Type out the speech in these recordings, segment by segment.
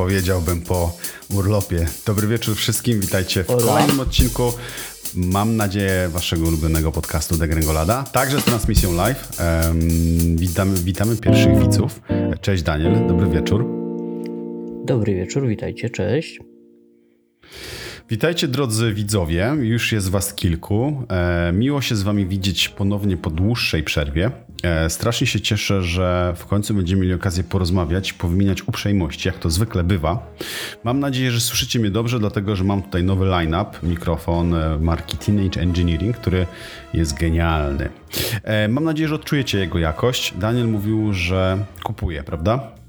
powiedziałbym po urlopie. Dobry wieczór wszystkim, witajcie w kolejnym odcinku. Mam nadzieję waszego ulubionego podcastu Degrengolada, także z transmisją live. Um, witamy, witamy pierwszych widzów. Cześć Daniel, dobry wieczór. Dobry wieczór, witajcie, cześć. Witajcie drodzy widzowie, już jest was kilku. E, miło się z wami widzieć ponownie po dłuższej przerwie. E, strasznie się cieszę, że w końcu będziemy mieli okazję porozmawiać, powymieniać uprzejmości, jak to zwykle bywa. Mam nadzieję, że słyszycie mnie dobrze, dlatego że mam tutaj nowy line-up, mikrofon e, marki Teenage Engineering, który jest genialny. E, mam nadzieję, że odczujecie jego jakość. Daniel mówił, że kupuje, prawda?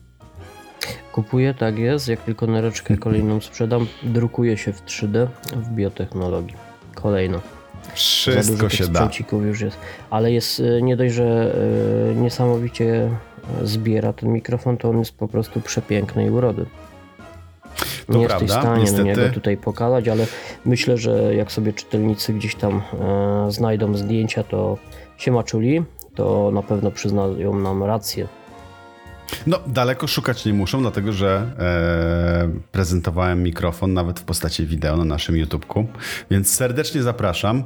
Kupuję, tak jest. Jak tylko nereczkę kolejną sprzedam, drukuje się w 3D w biotechnologii. Kolejno. Wszystko się da. już jest. Ale jest e, nie dość, że e, niesamowicie e, zbiera ten mikrofon, to on jest po prostu przepięknej urody. To nie prawda, jesteś w stanie niestety. niego tutaj pokazać, ale myślę, że jak sobie czytelnicy gdzieś tam znajdą zdjęcia, to się maczuli, to na pewno przyznają nam rację. No, daleko szukać nie muszą, dlatego że e, prezentowałem mikrofon nawet w postaci wideo na naszym YouTubeku, więc serdecznie zapraszam.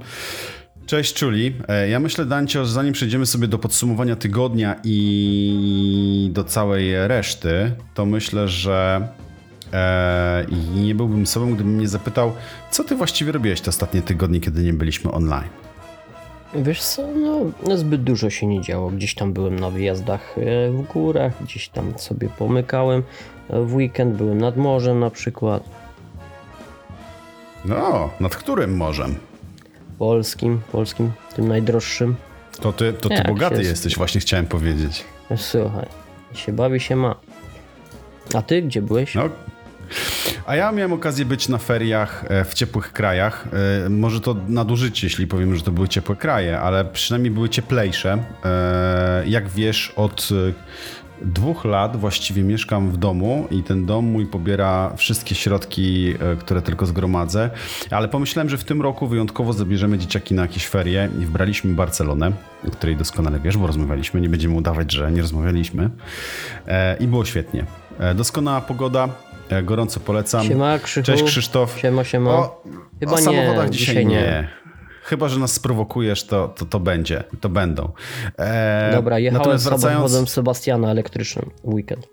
Cześć Czuli. E, ja myślę, Dancio, zanim przejdziemy sobie do podsumowania tygodnia i do całej reszty, to myślę, że e, nie byłbym sobą, gdybym mnie zapytał, co ty właściwie robiłeś te ostatnie tygodnie, kiedy nie byliśmy online. Wiesz co, no zbyt dużo się nie działo. Gdzieś tam byłem na wyjazdach e, w górach, gdzieś tam sobie pomykałem. E, w weekend byłem nad morzem na przykład. No, nad którym morzem? Polskim, polskim, tym najdroższym. To ty, to ty bogaty jesteś, właśnie chciałem powiedzieć. Słuchaj, się bawi się ma. A ty gdzie byłeś? No, a ja miałem okazję być na feriach e, w ciepłych krajach. E, może to nadużycie, jeśli powiem, że to były ciepłe kraje, ale przynajmniej były cieplejsze. E, jak wiesz, od dwóch lat właściwie mieszkam w domu i ten dom mój pobiera wszystkie środki, które tylko zgromadzę, ale pomyślałem, że w tym roku wyjątkowo zabierzemy dzieciaki na jakieś ferie i wbraliśmy Barcelonę, o której doskonale wiesz, bo rozmawialiśmy, nie będziemy udawać, że nie rozmawialiśmy i było świetnie. Doskonała pogoda, gorąco polecam. Siema, Krzychu. Cześć Krzysztof. Siema, siema. O, Chyba o samochodach nie, dzisiaj, dzisiaj nie. nie. Chyba, że nas sprowokujesz, to, to, to będzie, to będą. E, Dobra, jechałem wracając... samochodem Sebastiana elektrycznym weekend.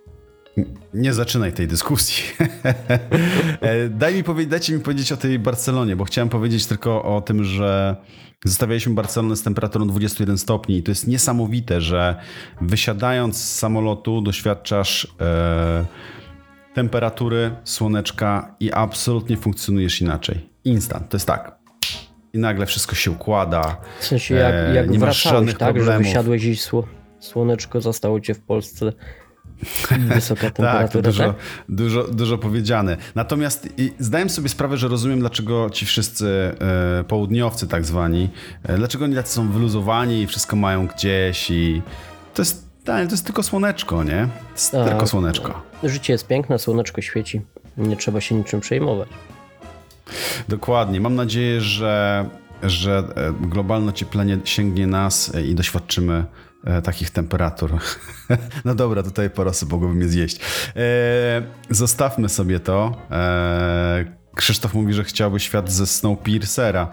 Nie zaczynaj tej dyskusji. E, daj mi powiedzieć, dajcie mi powiedzieć o tej Barcelonie, bo chciałem powiedzieć tylko o tym, że zostawialiśmy Barcelonę z temperaturą 21 stopni i to jest niesamowite, że wysiadając z samolotu doświadczasz... E, temperatury, słoneczka i absolutnie funkcjonujesz inaczej. Instant, to jest tak. I nagle wszystko się układa. W sensie jak, e, jak nie masz żadnych tak, problemów. że wysiadłeś i słoneczko zostało cię w Polsce Wysoka tak, temperatura, tak? Dużo, tak? Dużo, dużo powiedziane. Natomiast zdałem sobie sprawę, że rozumiem, dlaczego ci wszyscy e, południowcy tak zwani, e, dlaczego oni tacy są wyluzowani i wszystko mają gdzieś i to jest tak, to jest tylko słoneczko, nie? Tak. Tylko słoneczko. Życie jest piękne, słoneczko świeci. Nie trzeba się niczym przejmować. Dokładnie. Mam nadzieję, że, że e, globalne ocieplenie sięgnie nas i doświadczymy e, takich temperatur. No dobra, tutaj pora sobie mogłoby mnie zjeść. E, zostawmy sobie to. Krzysztof mówi, że chciałby świat ze Snowpiercera.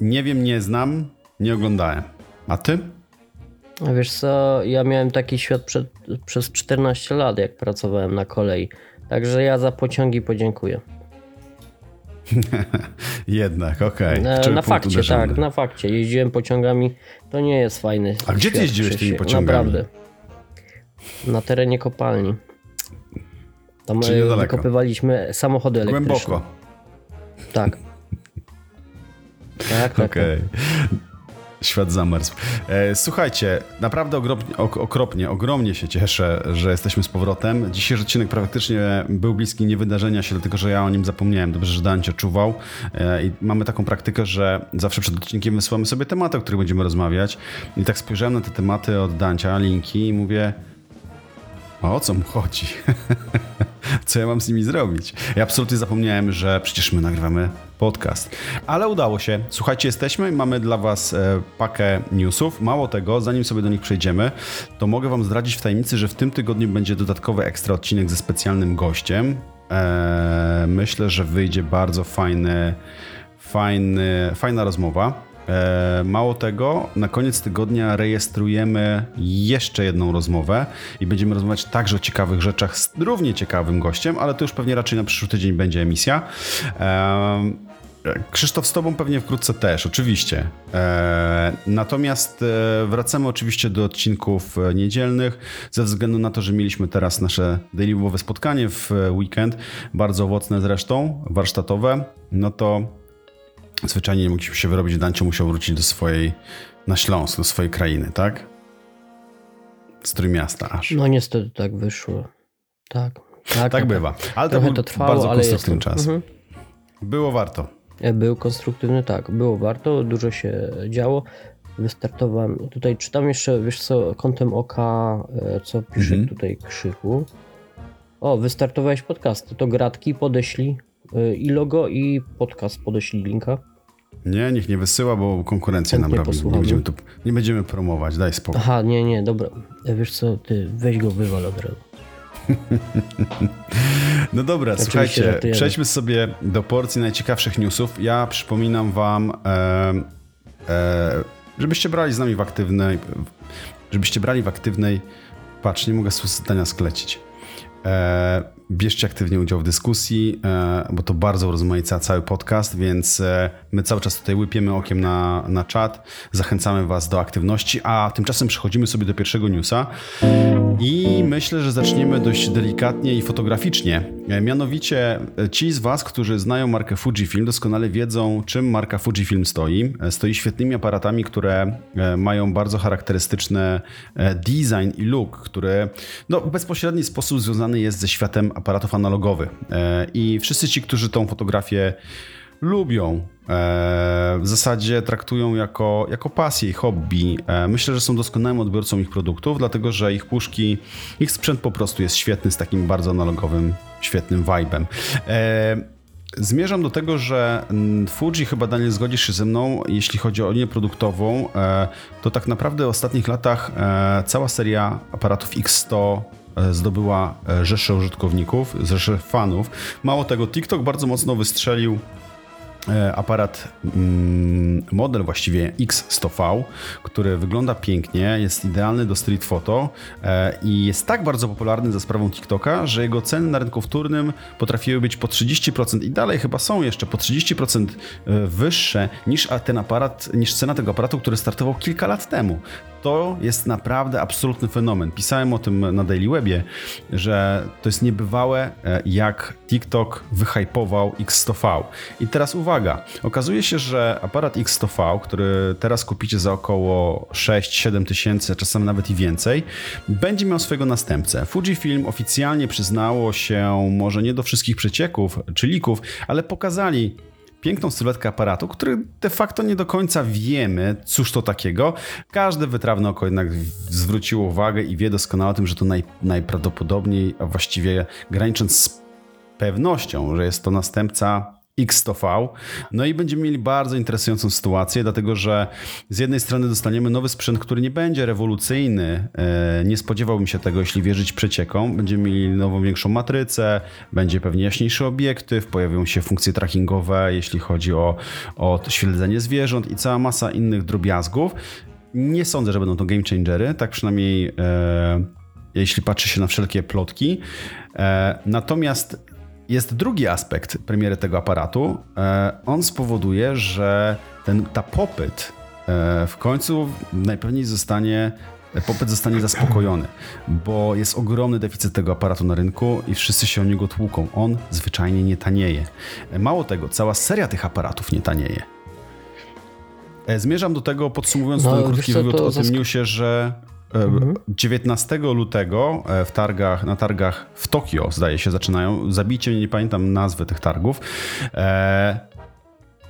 Nie wiem, nie znam, nie oglądałem. A ty? Wiesz co, ja miałem taki świat przed, przez 14 lat, jak pracowałem na kolei. Także ja za pociągi podziękuję. Jednak, okej. Okay. Na, fakcie, uderzony. tak, na fakcie. Jeździłem pociągami, to nie jest fajny. A gdzie ty jeździłeś tymi pociągami? Naprawdę. Na terenie kopalni. Tam Czyli e, wykopywaliśmy samochody elektryczne. Głęboko. Tak. Tak, tak. Okej. Okay. Świat zamarzł. E, słuchajcie, naprawdę okropnie, okropnie, ogromnie się cieszę, że jesteśmy z powrotem. Dzisiejszy odcinek praktycznie był bliski niewydarzenia się, dlatego że ja o nim zapomniałem. Dobrze, że Dan cię czuwał. E, I mamy taką praktykę, że zawsze przed odcinkiem wysyłamy sobie tematy, o których będziemy rozmawiać. I tak spojrzałem na te tematy od Dancia, linki i mówię o co mu chodzi? co ja mam z nimi zrobić? Ja absolutnie zapomniałem, że przecież my nagrywamy podcast. Ale udało się. Słuchajcie, jesteśmy i mamy dla Was e, pakę newsów. Mało tego, zanim sobie do nich przejdziemy, to mogę Wam zdradzić w tajemnicy, że w tym tygodniu będzie dodatkowy ekstra odcinek ze specjalnym gościem. E, myślę, że wyjdzie bardzo fajny, fajny, fajna rozmowa. E, mało tego, na koniec tygodnia rejestrujemy jeszcze jedną rozmowę i będziemy rozmawiać także o ciekawych rzeczach z równie ciekawym gościem, ale to już pewnie raczej na przyszły tydzień będzie emisja. E, Krzysztof z Tobą pewnie wkrótce też, oczywiście. E, natomiast wracamy oczywiście do odcinków niedzielnych, ze względu na to, że mieliśmy teraz nasze dailywowe spotkanie w weekend, bardzo owocne zresztą, warsztatowe, no to zwyczajnie nie mogliśmy się wyrobić, Dancio musiał wrócić do swojej, na Śląsk, do swojej krainy, tak? Z Trójmiasta aż. No niestety tak wyszło. Tak. Tak, Tak bywa. Ale to to trwało, bardzo ale konstruktywny czas. Mhm. Było warto. Był konstruktywny, tak, było warto, dużo się działo. Wystartowałem, tutaj czytam jeszcze, wiesz co, kątem oka, e, co pisze Mhm. tutaj Krzychu. O, wystartowałeś podcasty, to gratki podeślij e, i logo i podcast podeślij linka. Nie, niech nie wysyła, bo konkurencja nam robi. Nie będziemy, tu, nie będziemy promować, daj spokój. Aha, nie, nie, dobra, wiesz co, ty weź go wywal od razu. No dobra, Oczywiście słuchajcie, przejdźmy sobie do porcji najciekawszych newsów. Ja przypominam wam, e, e, żebyście brali z nami w aktywnej, żebyście brali w aktywnej, patrz, nie mogę zdania sklecić. E, bierzcie aktywnie udział w dyskusji, e, bo to bardzo urozmaica cały podcast, więc e, my cały czas tutaj łypiemy okiem na, na czat, zachęcamy was do aktywności, a tymczasem przechodzimy sobie do pierwszego newsa i myślę, że zaczniemy dość delikatnie i fotograficznie. E, Mianowicie ci z was, którzy znają markę Fujifilm, doskonale wiedzą, czym marka Fujifilm stoi. Stoi świetnymi aparatami, które mają bardzo charakterystyczny design i look, który no, w bezpośredni sposób związany jest ze światem aparatów analogowych. E, I wszyscy ci, którzy tą fotografię lubią, e, w zasadzie traktują jako, jako pasję i hobby. E, myślę, że są doskonałym odbiorcą ich produktów, dlatego że ich puszki, ich sprzęt po prostu jest świetny, z takim bardzo analogowym, świetnym vibe'em. E, Zmierzam do tego, że Fuji, chyba Daniel zgodzisz się ze mną, jeśli chodzi o linię produktową, to tak naprawdę w ostatnich latach cała seria aparatów X100 e, zdobyła e, rzeszę użytkowników, rzeszę fanów. Mało tego, TikTok bardzo mocno wystrzelił e, aparat, mm, model właściwie X100V, który wygląda pięknie, jest idealny do street photo e, i jest tak bardzo popularny za sprawą TikToka, że jego ceny na rynku wtórnym potrafiły być po 30% i dalej chyba są jeszcze po 30% e, wyższe niż ten aparat, niż cena tego aparatu, który startował kilka lat temu. To jest naprawdę absolutny fenomen. Pisałem o tym na Daily Webie, że to jest niebywałe, e, jak TikTok wyhypował X100V. I teraz uwaga, okazuje się, że aparat X100V, który teraz kupicie za około 6-7 tysięcy, czasem nawet i więcej, będzie miał swojego następcę. Fujifilm oficjalnie przyznało się, może nie do wszystkich przecieków czy lików, ale pokazali piękną sylwetkę aparatu, który de facto nie do końca wiemy, cóż to takiego. Każde wytrawne oko jednak zwróciło uwagę i wie doskonale o tym, że to naj, najprawdopodobniej, a właściwie granicząc z pewnością, że jest to następca X100V. No i będziemy mieli bardzo interesującą sytuację, dlatego że z jednej strony dostaniemy nowy sprzęt, który nie będzie rewolucyjny. E, Nie spodziewałbym się tego, jeśli wierzyć przeciekom. Będziemy mieli nową, większą matrycę, będzie pewnie jaśniejszy obiektyw, pojawią się funkcje trackingowe, jeśli chodzi o, o śledzenie zwierząt i cała masa innych drobiazgów. Nie sądzę, że będą to game changery, tak przynajmniej e, jeśli patrzy się na wszelkie plotki. E, natomiast jest drugi aspekt premiery tego aparatu. E, on spowoduje, że ten, ta popyt e, w końcu najpewniej zostanie popyt zostanie zaspokojony, bo jest ogromny deficyt tego aparatu na rynku i wszyscy się o niego tłuką. On zwyczajnie nie tanieje. E, Mało tego, cała seria tych aparatów nie tanieje. Zmierzam do tego, podsumowując No, ten krótki co, wywiad o tym newsie, że 19 lutego e, w targach, na targach w Tokio, zdaje się, zaczynają. Zabijcie mnie, nie pamiętam nazwy tych targów. E,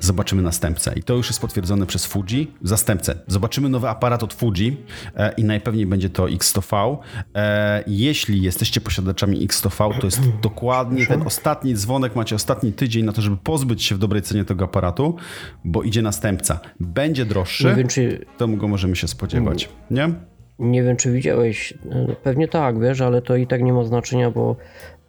zobaczymy następcę. I to już jest potwierdzone przez Fuji, zastępcę. Zobaczymy nowy aparat od Fuji e, i najpewniej będzie to X100V. E, jeśli jesteście posiadaczami X100V, to jest dokładnie ten ostatni dzwonek, macie ostatni tydzień na to, żeby pozbyć się w dobrej cenie tego aparatu, bo idzie następca. Będzie droższy, Nie wiem, czy, to go możemy się spodziewać, nie? Nie wiem, czy widziałeś. e, Pewnie tak, wiesz, ale to i tak nie ma znaczenia, bo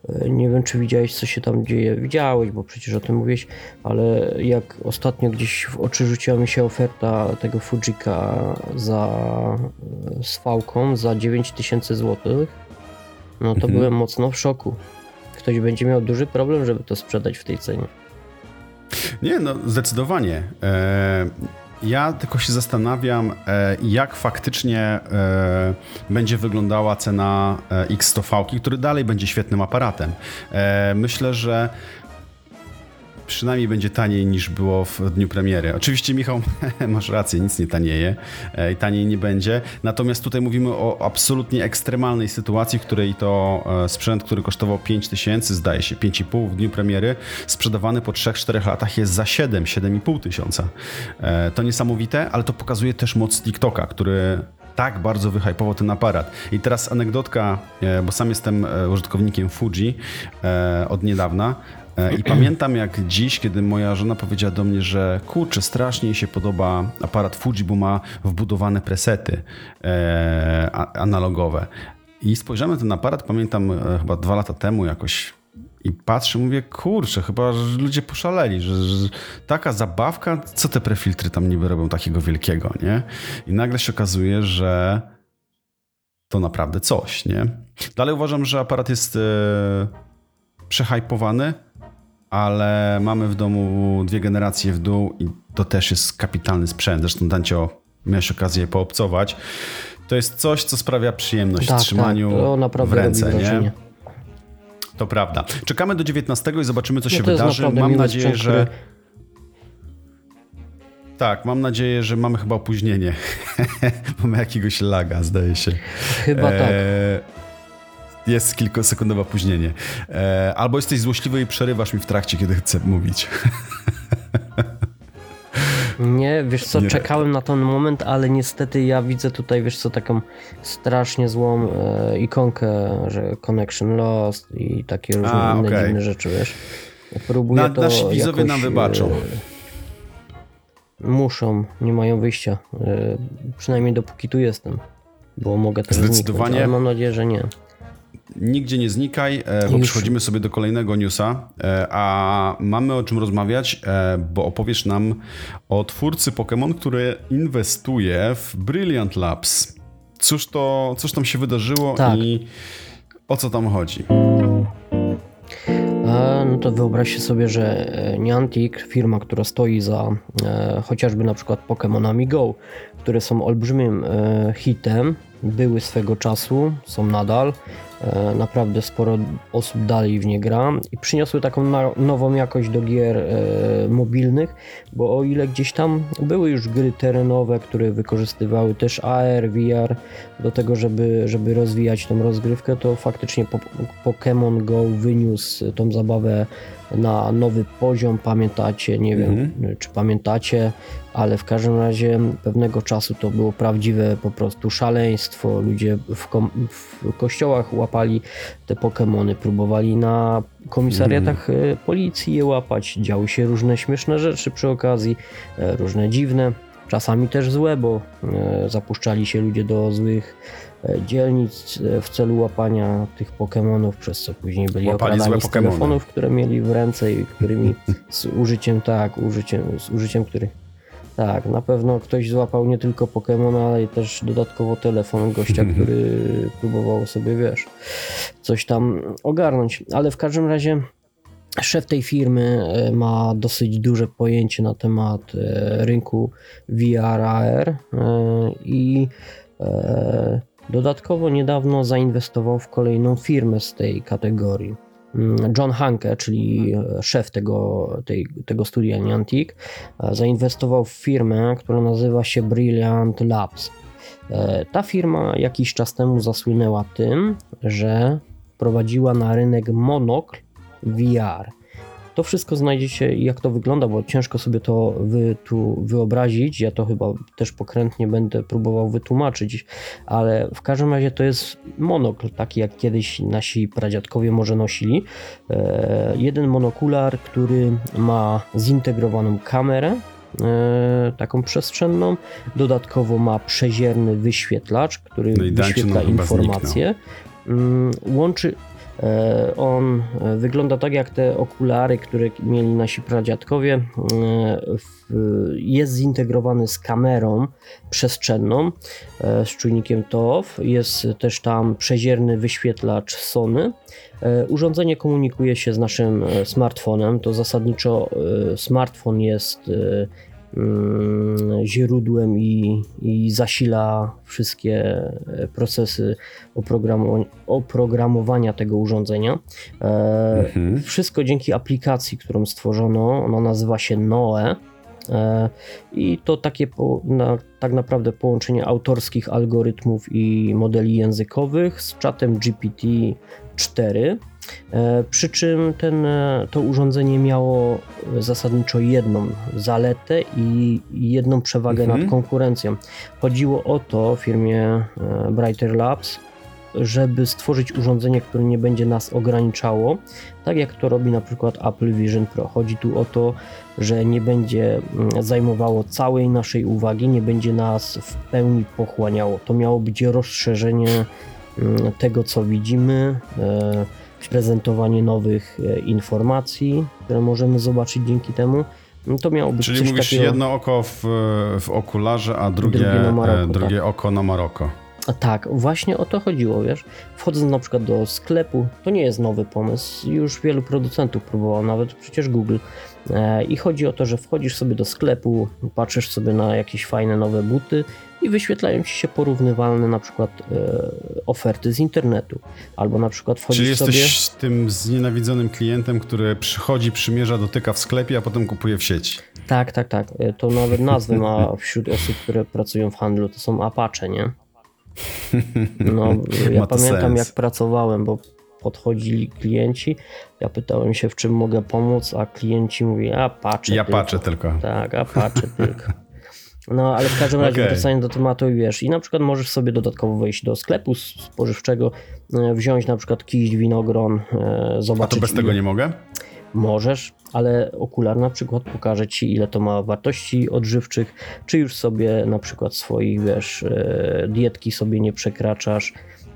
e, nie wiem, czy widziałeś, co się tam dzieje. Widziałeś, bo przecież o tym mówiłeś, ale jak ostatnio gdzieś w oczy rzuciła mi się oferta tego Fujika za e, z fałką za 9000 zł, no to byłem mocno w szoku. Ktoś będzie miał duży problem, żeby to sprzedać w tej cenie. Nie, no zdecydowanie. E, ja tylko się zastanawiam, e, jak faktycznie e, będzie wyglądała cena e, X100V, który dalej będzie świetnym aparatem. Myślę, że przynajmniej będzie taniej niż było w dniu premiery. Oczywiście, Michał, masz rację, nic nie tanieje e, i taniej nie będzie. Natomiast tutaj mówimy o absolutnie ekstremalnej sytuacji, w której to e, sprzęt, który kosztował 5 tysięcy, zdaje się 5,5 w dniu premiery, sprzedawany po 3-4 latach jest za 7, 7,5 tysiąca. E, To niesamowite, ale to pokazuje też moc TikToka, który tak bardzo wyhypował ten aparat. I teraz anegdotka, bo sam jestem użytkownikiem Fuji od niedawna. E, I pamiętam jak dziś, kiedy moja żona powiedziała do mnie, że kurczę, strasznie jej się podoba aparat Fuji, bo ma wbudowane presety e, analogowe. I spojrzałem na ten aparat, pamiętam e, chyba dwa lata temu jakoś i patrzę, mówię, kurczę, chyba że ludzie poszaleli, że, że taka zabawka, co te prefiltry tam niby robią takiego wielkiego, nie? I nagle się okazuje, że to naprawdę coś, nie? Dalej uważam, że aparat jest e, przehypowany, ale mamy w domu dwie generacje w dół i to też jest kapitalny sprzęt. Zresztą Dancio, miałeś okazję poobcować. To jest coś, co sprawia przyjemność w trzymaniu tak, w ręce, nie? To prawda. Czekamy do 19 i zobaczymy, co się No jest wydarzy. Mam nadzieję, że. który- Tak, mam nadzieję, że mamy chyba opóźnienie. mamy jakiegoś laga, zdaje się. Chyba tak. E, Jest kilkusekundowe opóźnienie. E, Albo jesteś złośliwy i przerywasz mi w trakcie, kiedy chcę mówić. Nie, wiesz co, Nie. czekałem na ten moment, ale niestety ja widzę tutaj, wiesz co, taką strasznie złą e, ikonkę, że connection lost i takie różne A, inne okej. dziwne rzeczy, wiesz. Próbuję Na- to nasi widzowie nam wybaczą. E, muszą, nie mają wyjścia. E, przynajmniej dopóki tu jestem, bo mogę też Zdecydowanie. zniknąć, ale mam nadzieję, że nie. Nigdzie nie znikaj, e, bo przechodzimy sobie do kolejnego newsa, e, a mamy o czym rozmawiać, e, bo opowiesz nam o twórcy Pokémon, który inwestuje w Brilliant Labs. Cóż to, cóż tam się wydarzyło Tak. i o co tam chodzi? No to wyobraźcie sobie, że Niantic, firma, która stoi za e, chociażby na przykład Pokémonami Go, które są olbrzymim e, hitem, były swego czasu, są nadal. E, naprawdę sporo osób dalej w nie gra i przyniosły taką nową jakość do gier e, mobilnych, bo o ile gdzieś tam były już gry terenowe, które wykorzystywały też AR, VR do tego, żeby, żeby rozwijać tą rozgrywkę, to faktycznie po, Pokémon Go wyniósł tą zabawę na nowy poziom. Pamiętacie, nie wiem czy pamiętacie, ale w każdym razie pewnego czasu to było prawdziwe po prostu szaleństwo. Ludzie w, w kościołach łapali te Pokémony, próbowali na komisariatach e, policji je łapać. Działy się różne śmieszne rzeczy przy okazji, e, różne dziwne. Czasami też złe, bo e, zapuszczali się ludzie do złych dzielnic e, w celu łapania tych Pokémonów, przez co później byli Łapali okradani z Pokemony. telefonów, które mieli w ręce i którymi z użyciem, tak, użyciem, z użyciem których tak, na pewno ktoś złapał nie tylko Pokémona, ale i też dodatkowo telefon gościa, który próbował sobie, wiesz, coś tam ogarnąć. Ale w każdym razie szef tej firmy e, ma dosyć duże pojęcie na temat e, rynku VR, AR e, i e, dodatkowo niedawno zainwestował w kolejną firmę z tej kategorii. Mm, John Hanke, czyli szef tego, tej, tego studia Niantic, e, zainwestował w firmę, która nazywa się Brilliant Labs. E, Ta firma jakiś czas temu zasłynęła tym, że prowadziła na rynek monokl VR. To wszystko znajdziecie, jak to wygląda, bo ciężko sobie to wy, tu wyobrazić. Ja to chyba też pokrętnie będę próbował wytłumaczyć, ale w każdym razie to jest monokl, taki jak kiedyś nasi pradziadkowie może nosili. E, jeden monokular, który ma zintegrowaną kamerę, e, taką przestrzenną. Dodatkowo ma przezierny wyświetlacz, który No wyświetla informacje. Mm, Łączy. E, On e, wygląda tak jak te okulary, które mieli nasi pradziadkowie. E, Jest zintegrowany z kamerą przestrzenną, z czujnikiem TOF. Jest też tam przezierny wyświetlacz Sony. Urządzenie komunikuje się z naszym smartfonem. To zasadniczo smartfon jest źródłem i, i zasila wszystkie procesy oprogramowania, oprogramowania tego urządzenia. E, Mhm. Wszystko dzięki aplikacji, którą stworzono. Ona nazywa się Noe. E, I to takie po, na, tak naprawdę połączenie autorskich algorytmów i modeli językowych z czatem GPT-4. E, Przy czym ten, e, to urządzenie miało zasadniczo jedną zaletę i jedną przewagę Mhm. nad konkurencją. Chodziło o to w firmie e, Brighter Labs, żeby stworzyć urządzenie, które nie będzie nas ograniczało, tak jak to robi na przykład Apple Vision Pro. Chodzi tu o to, że nie będzie mm, zajmowało całej naszej uwagi, nie będzie nas w pełni pochłaniało. To miało być rozszerzenie mm, tego, co widzimy, e, prezentowanie nowych e, informacji, które możemy zobaczyć dzięki temu. No To miało być Czyli mówisz takiego... jedno oko w, w okularze, a drugie, Drugie Maroko, e, drugie oko na Maroko. A tak, właśnie o to chodziło, wiesz. Wchodząc na przykład do sklepu, to nie jest nowy pomysł, już wielu producentów próbowało, nawet przecież Google. E, I chodzi o to, że wchodzisz sobie do sklepu, patrzysz sobie na jakieś fajne nowe buty i wyświetlają ci się porównywalne na przykład e, oferty z internetu. Albo na przykład wchodzisz Czyli jesteś sobie... tym znienawidzonym klientem, który przychodzi, przymierza, dotyka w sklepie, a potem kupuje w sieci. Tak, tak, tak. E, To nawet nazwy ma wśród osób, które pracują w handlu. To są Apache, nie? No, ja pamiętam sens. jak pracowałem, bo podchodzili klienci, ja pytałem się w czym mogę pomóc, a klienci mówili, a patrzę Ja tylko. patrzę tylko. Tak, a patrzę tylko. No, ale w każdym razie Okej. wracając do tematu, wiesz, i na przykład możesz sobie dodatkowo wejść do sklepu spożywczego, e, wziąć na przykład kiść, winogron, e, A zobaczyć to bez tego nie mogę? Możesz, ale okular na przykład pokaże ci, ile to ma wartości odżywczych, czy już sobie na przykład swoich, wiesz, e, dietki sobie nie przekraczasz,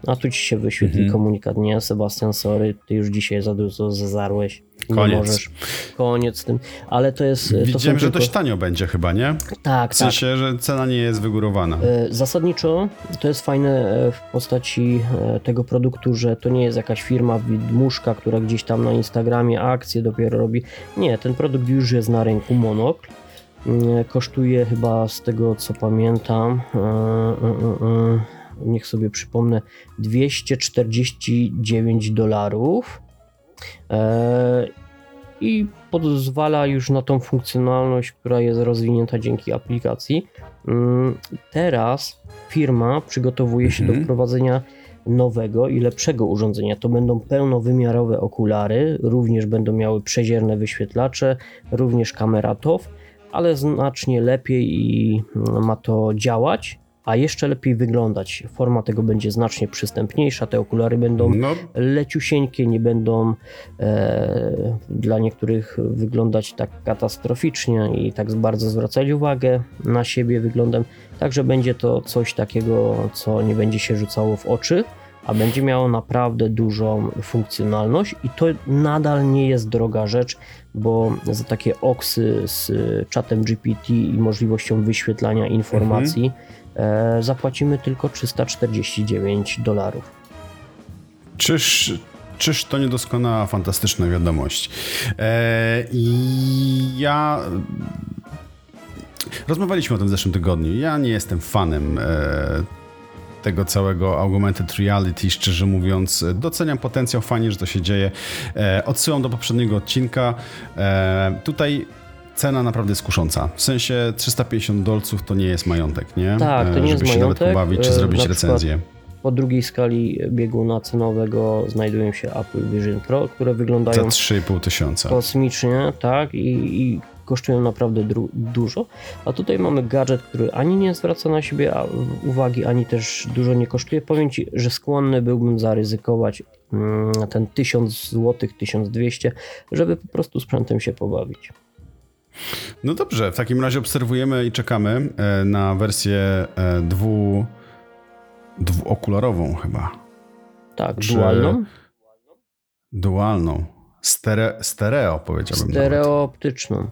a tu ci się wyświetli Mhm. komunikat, nie, Sebastian, sorry, ty już dzisiaj za dużo zezarłeś, nie Koniec. możesz, koniec z tym, ale to jest, to Widziałem, że tylko... dość tanio będzie chyba, nie? Tak, tak. W sensie, że cena nie jest wygórowana. E, Zasadniczo to jest fajne e, w postaci e, tego produktu, że to nie jest jakaś firma widmuszka, która gdzieś tam na Instagramie akcje dopiero robi. Nie, ten produkt już jest na rynku, monokl. Mm, Kosztuje chyba z tego co pamiętam, niech sobie przypomnę, 249 dolarów. E, I pozwala już na tą funkcjonalność, która jest rozwinięta dzięki aplikacji. Mm, Teraz firma przygotowuje się do Mhm. wprowadzenia nowego i lepszego urządzenia. To będą pełnowymiarowe okulary, również będą miały przezierne wyświetlacze, również kamera TOF, ale znacznie lepiej i mm, ma to działać, a jeszcze lepiej wyglądać. Forma tego będzie znacznie przystępniejsza, te okulary będą No, leciusieńkie, nie będą e, dla niektórych wyglądać tak katastroficznie i tak bardzo zwracać uwagę na siebie wyglądem. Także będzie to coś takiego, co nie będzie się rzucało w oczy, a będzie miało naprawdę dużą funkcjonalność i to nadal nie jest droga rzecz, bo za takie oksy z czatem GPT i możliwością wyświetlania informacji e, zapłacimy tylko 349 dolarów. czyż, czyż to niedoskonała, fantastyczna wiadomość. E, I ja... Rozmawialiśmy o tym w zeszłym tygodniu. Ja nie jestem fanem e, tego całego augmented reality, szczerze mówiąc. Doceniam potencjał, fajnie, że to się dzieje. E, odsyłam do poprzedniego odcinka. E, tutaj cena naprawdę jest kusząca. W sensie 350 dolców to nie jest majątek, nie? Tak, to E, nie Żeby jest się majątek. nawet pobawić, czy E, zrobić recenzję. po drugiej skali bieguna cenowego znajdują się Apple Vision Pro, które Za wyglądają 3,5 tysiąca. kosmicznie, tak, i, i kosztują naprawdę dużo. A tutaj mamy gadżet, który ani nie zwraca na siebie uwagi, ani też dużo nie kosztuje. Powiem Ci, że skłonny byłbym zaryzykować mm, ten 1000 zł, 1200, żeby po prostu sprzętem się pobawić. No dobrze, w takim razie obserwujemy i czekamy e, na wersję e, dwu, dwuokularową chyba. Tak, Czy- dualną, Dualną. Stere, stereo powiedziałbym nawet. stereooptyczną.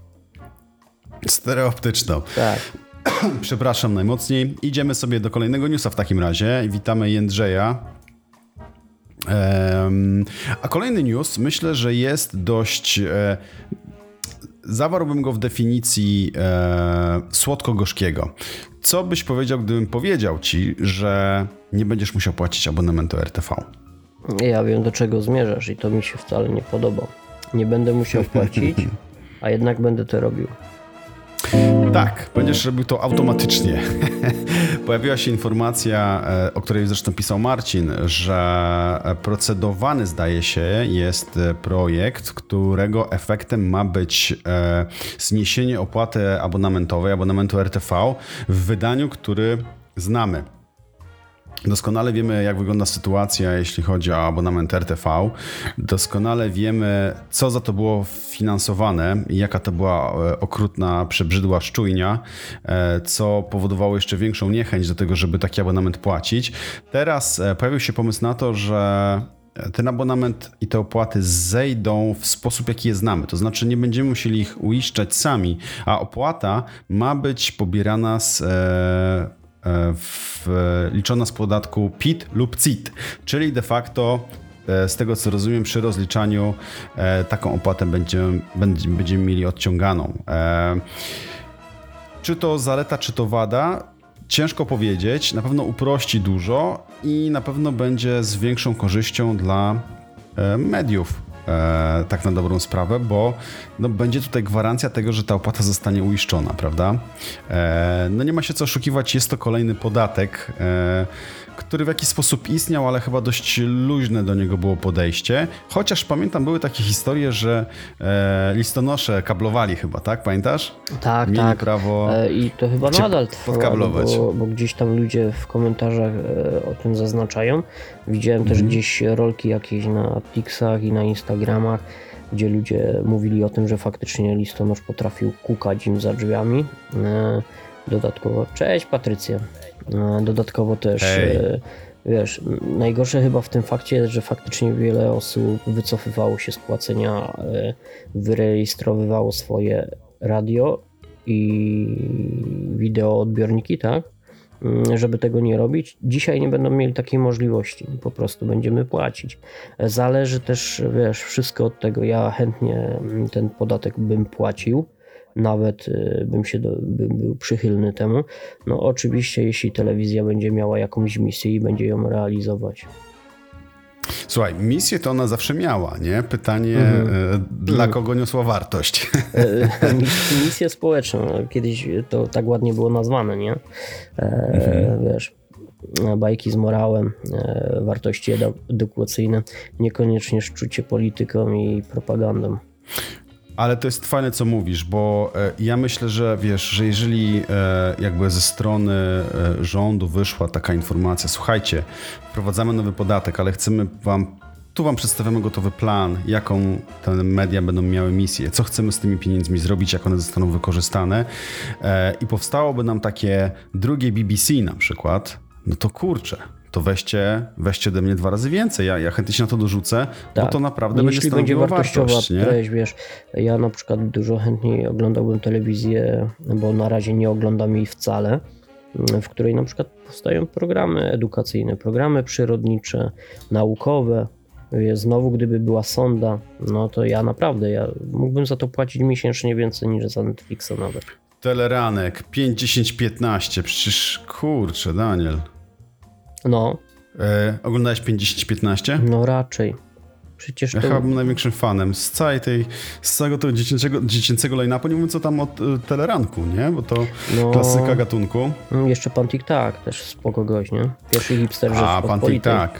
Stereooptyczną. Tak. Przepraszam najmocniej. Idziemy sobie do kolejnego newsa w takim razie. Witamy Jędrzeja. A kolejny news myślę, że jest dość. Zawarłbym go w definicji e, słodko-gorzkiego. Co byś powiedział, gdybym powiedział ci, że nie będziesz musiał płacić abonamentu RTV? Ja wiem do czego zmierzasz i to mi się wcale nie podoba. Nie będę musiał płacić, a jednak będę to robił. Tak, będziesz robił to automatycznie. Pojawiła się informacja, e, o której zresztą pisał Marcin, że procedowany zdaje się jest e, projekt, którego efektem ma być e, zniesienie opłaty abonamentowej, abonamentu RTV w wydaniu, który znamy. Doskonale wiemy, jak wygląda sytuacja, jeśli chodzi o abonament RTV. Doskonale wiemy, co za to było finansowane jaka to była e, okrutna, przebrzydła szczujnia, e, co powodowało jeszcze większą niechęć do tego, żeby taki abonament płacić. Teraz e, pojawił się pomysł na to, że ten abonament i te opłaty zejdą w sposób, jaki je znamy. To znaczy, nie będziemy musieli ich uiszczać sami, a opłata ma być pobierana z. E, w, liczona z podatku PIT lub CIT, czyli de facto e, z tego co rozumiem przy rozliczaniu e, taką opłatę będziemy, będziemy, mieli odciąganą. Czy to zaleta, czy to wada? Ciężko powiedzieć. Na pewno uprości dużo i na pewno będzie z większą korzyścią dla mediów. E, tak na dobrą sprawę, bo no, będzie tutaj gwarancja tego, że ta opłata zostanie uiszczona, prawda? E, no nie ma się co oszukiwać, jest to kolejny podatek, e, który w jakiś sposób istniał, ale chyba dość luźne do niego było podejście. Chociaż pamiętam, były takie historie, że e, listonosze kablowali chyba, tak? Pamiętasz? Tak, Mieli tak. prawo E, I to chyba nadal trwa, podkablować. bo, bo gdzieś tam ludzie w komentarzach e, o tym zaznaczają. Widziałem też Mhm. gdzieś rolki jakieś na Tixach i na Instagramach, gdzie ludzie mówili o tym, że faktycznie listonosz potrafił kukać im za drzwiami. E, Dodatkowo, cześć Patrycja. E, Dodatkowo też, e, wiesz, najgorsze chyba w tym fakcie jest, że faktycznie wiele osób wycofywało się z płacenia, e, wyrejestrowywało swoje radio i wideoodbiorniki, tak? Mm, Żeby tego nie robić. Dzisiaj nie będą mieli takiej możliwości, po prostu będziemy płacić. Zależy też, wiesz, wszystko od tego. Ja chętnie mm, ten podatek bym płacił, nawet y, bym się do, bym był przychylny temu. No oczywiście, jeśli telewizja będzie miała jakąś misję i będzie ją realizować. Słuchaj, misję to ona zawsze miała, nie? Pytanie, Mhm. e, dla kogo niosła wartość? E, mis- Misję społeczną. Kiedyś to tak ładnie było nazwane, nie? E, Wiesz, bajki z morałem, e, wartości edu- edukacyjne, niekoniecznie szczucie polityką i propagandą. Ale to jest fajne, co mówisz, bo e, ja myślę, że wiesz, że jeżeli e, jakby ze strony e, rządu wyszła taka informacja, słuchajcie, wprowadzamy nowy podatek, ale chcemy wam, tu wam przedstawiamy gotowy plan, jaką te media będą miały misję, co chcemy z tymi pieniędzmi zrobić, jak one zostaną wykorzystane. I powstałoby nam takie drugie BBC na przykład, no to kurczę, to weźcie, weźcie ode mnie dwa razy więcej. Ja, ja chętnie się na to dorzucę, bo Tak. to naprawdę będzie Jeśli będzie stanowiło wartościowa wartość, nie? treść, wiesz, ja na przykład dużo chętniej oglądałbym telewizję, bo na razie nie oglądam jej wcale, w której na przykład powstają programy edukacyjne, programy przyrodnicze, naukowe. Znowu, gdyby była sonda, no to ja naprawdę, ja mógłbym za to płacić miesięcznie więcej niż za Netflixa nawet. Teleranek 5, 10, 15. Przecież kurczę, Daniel. No, E, oglądałeś 5, 10, 15? no raczej. Przecież Ja to... chyba byłem największym fanem z całej tej, z całego tego dziecięcego, dziecięcego line-upu, nie mówiąc co tam od y, teleranku, nie? Bo to No. klasyka gatunku. Mm, Jeszcze pan Tak, też spoko gość, nie? Pierwszy hipster A, pan tak.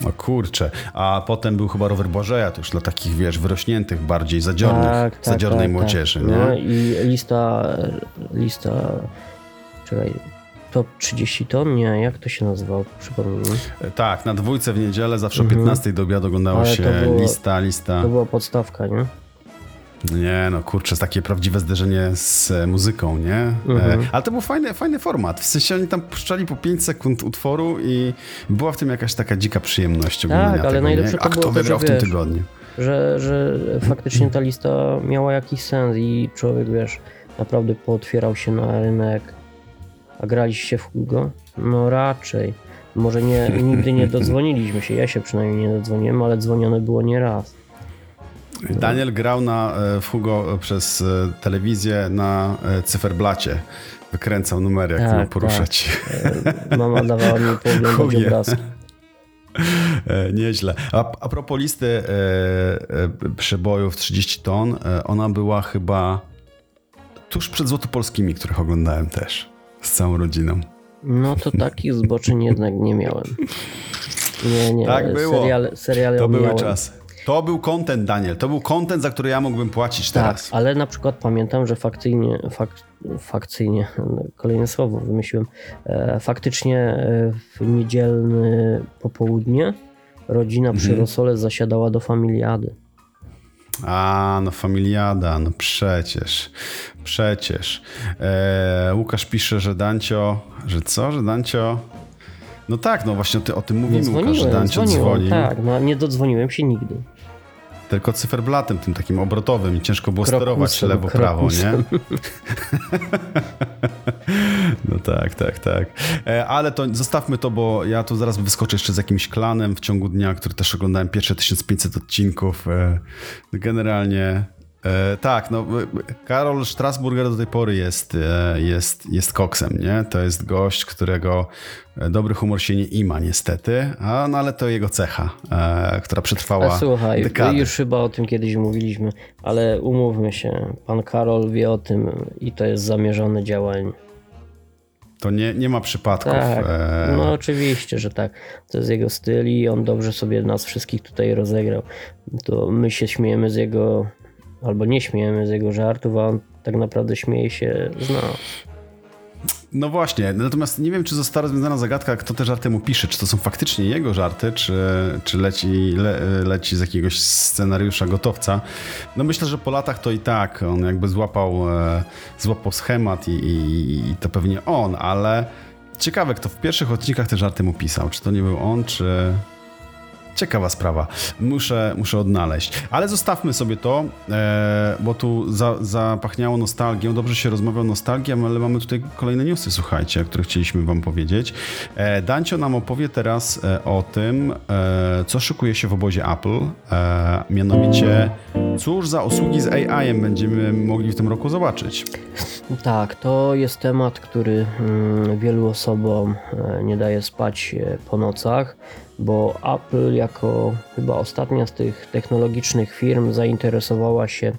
No kurczę. A potem był chyba rower Błażeja, to już dla takich, wiesz, wyrośniętych, bardziej zadziornych, Tak, tak, zadziornej tak, młodzieży, tak. nie? No i lista, lista, czekaj, top 30 ton? Nie, jak to się nazywało? Przypomnij mi. Tak, na dwójce w niedzielę zawsze o 15 do obiadu oglądało Mhm. Ale się było- lista, lista. To była podstawka, nie? Nie, no kurczę, takie prawdziwe zderzenie z e, muzyką, nie? Mhm. E, ale to był fajny, fajny format. W sensie oni tam puszczali po 5 sekund utworu i była w tym jakaś taka dzika przyjemność oglądania Tak, ale tego, najlepsze nie? to A kto to, wygrał w tym wiesz, tygodniu? Że, że faktycznie ta lista miała jakiś sens i człowiek, wiesz, naprawdę pootwierał się na rynek. A graliście w Hugo? No raczej. Może nie, nigdy nie dodzwoniliśmy się, ja się przynajmniej nie dodzwoniłem, ale dzwonione było nie raz. Daniel grał na e, w Hugo przez e, telewizję na e, cyferblacie. Wykręcał numery, jak Tak, miał poruszać. E, Mama dawała mi pooglądać obrazki. E, Nieźle. A, a propos listy e, e, przebojów 30 ton, e, ona była chyba tuż przed Złotopolskimi, których oglądałem też z całą rodziną. No to takich zboczeń jednak nie miałem. Nie, nie. Tak było. Seriale, seriale To były czasy. To był content, Daniel. To był content, za który ja mógłbym płacić Tak, teraz. ale na przykład pamiętam, że fakcyjnie, fak, fakcyjnie, kolejne słowo wymyśliłem, e, faktycznie e, w niedzielne popołudnie rodzina Mhm. przy Rosole zasiadała do familiady. A, no familiada, no przecież, przecież. E, Łukasz pisze, że Dancio, że co, że Dancio... No tak, no właśnie o, ty, o tym mówimy, Łukasz, że Dancio dzwoniłem, dzwoni. tak, no, nie dodzwoniłem się nigdy. Tylko cyferblatem, tym takim obrotowym i ciężko było sterować Krokusem, lewo, prawo, nie? No tak, tak, tak. E, ale to zostawmy to, bo ja tu zaraz wyskoczę jeszcze z jakimś klanem w ciągu dnia, który też oglądałem pierwsze 1500 odcinków. E, generalnie e, tak, no e, Karol Strasburger do tej pory jest, e, jest, jest koksem, nie? To jest gość, którego e, dobry humor się nie ima niestety, a, no ale to jego cecha, e, która przetrwała A słuchaj, dekady. już chyba o tym kiedyś mówiliśmy, ale umówmy się, pan Karol wie o tym i to jest zamierzone działanie. To nie, nie ma przypadków. Tak, no oczywiście, że tak. To jest jego styl i on dobrze sobie nas wszystkich tutaj rozegrał. To my się śmiejemy z jego, albo nie śmiejemy z jego żartów, a on tak naprawdę śmieje się z nas. No właśnie, natomiast nie wiem, czy została rozwiązana zagadka, kto te żarty mu pisze. Czy to są faktycznie jego żarty, czy, czy leci, le, leci z jakiegoś scenariusza gotowca. No myślę, że po latach to i tak on jakby złapał, e, złapał schemat i, i, i to pewnie on, ale ciekawe, kto w pierwszych odcinkach te żarty mu pisał. Czy to nie był on, czy... Ciekawa sprawa. Muszę, muszę odnaleźć. Ale zostawmy sobie to, e, bo tu za, zapachniało nostalgią. Dobrze się rozmawia o nostalgii, ale mamy tutaj kolejne newsy, słuchajcie, o których chcieliśmy wam powiedzieć. E, Dancio nam opowie teraz e, o tym, co szykuje się w obozie Apple. Mianowicie, cóż za usługi z AI będziemy mogli w tym roku zobaczyć. Tak, to jest temat, który mm, wielu osobom nie daje spać po nocach, bo Apple jako chyba ostatnia z tych technologicznych firm zainteresowała się,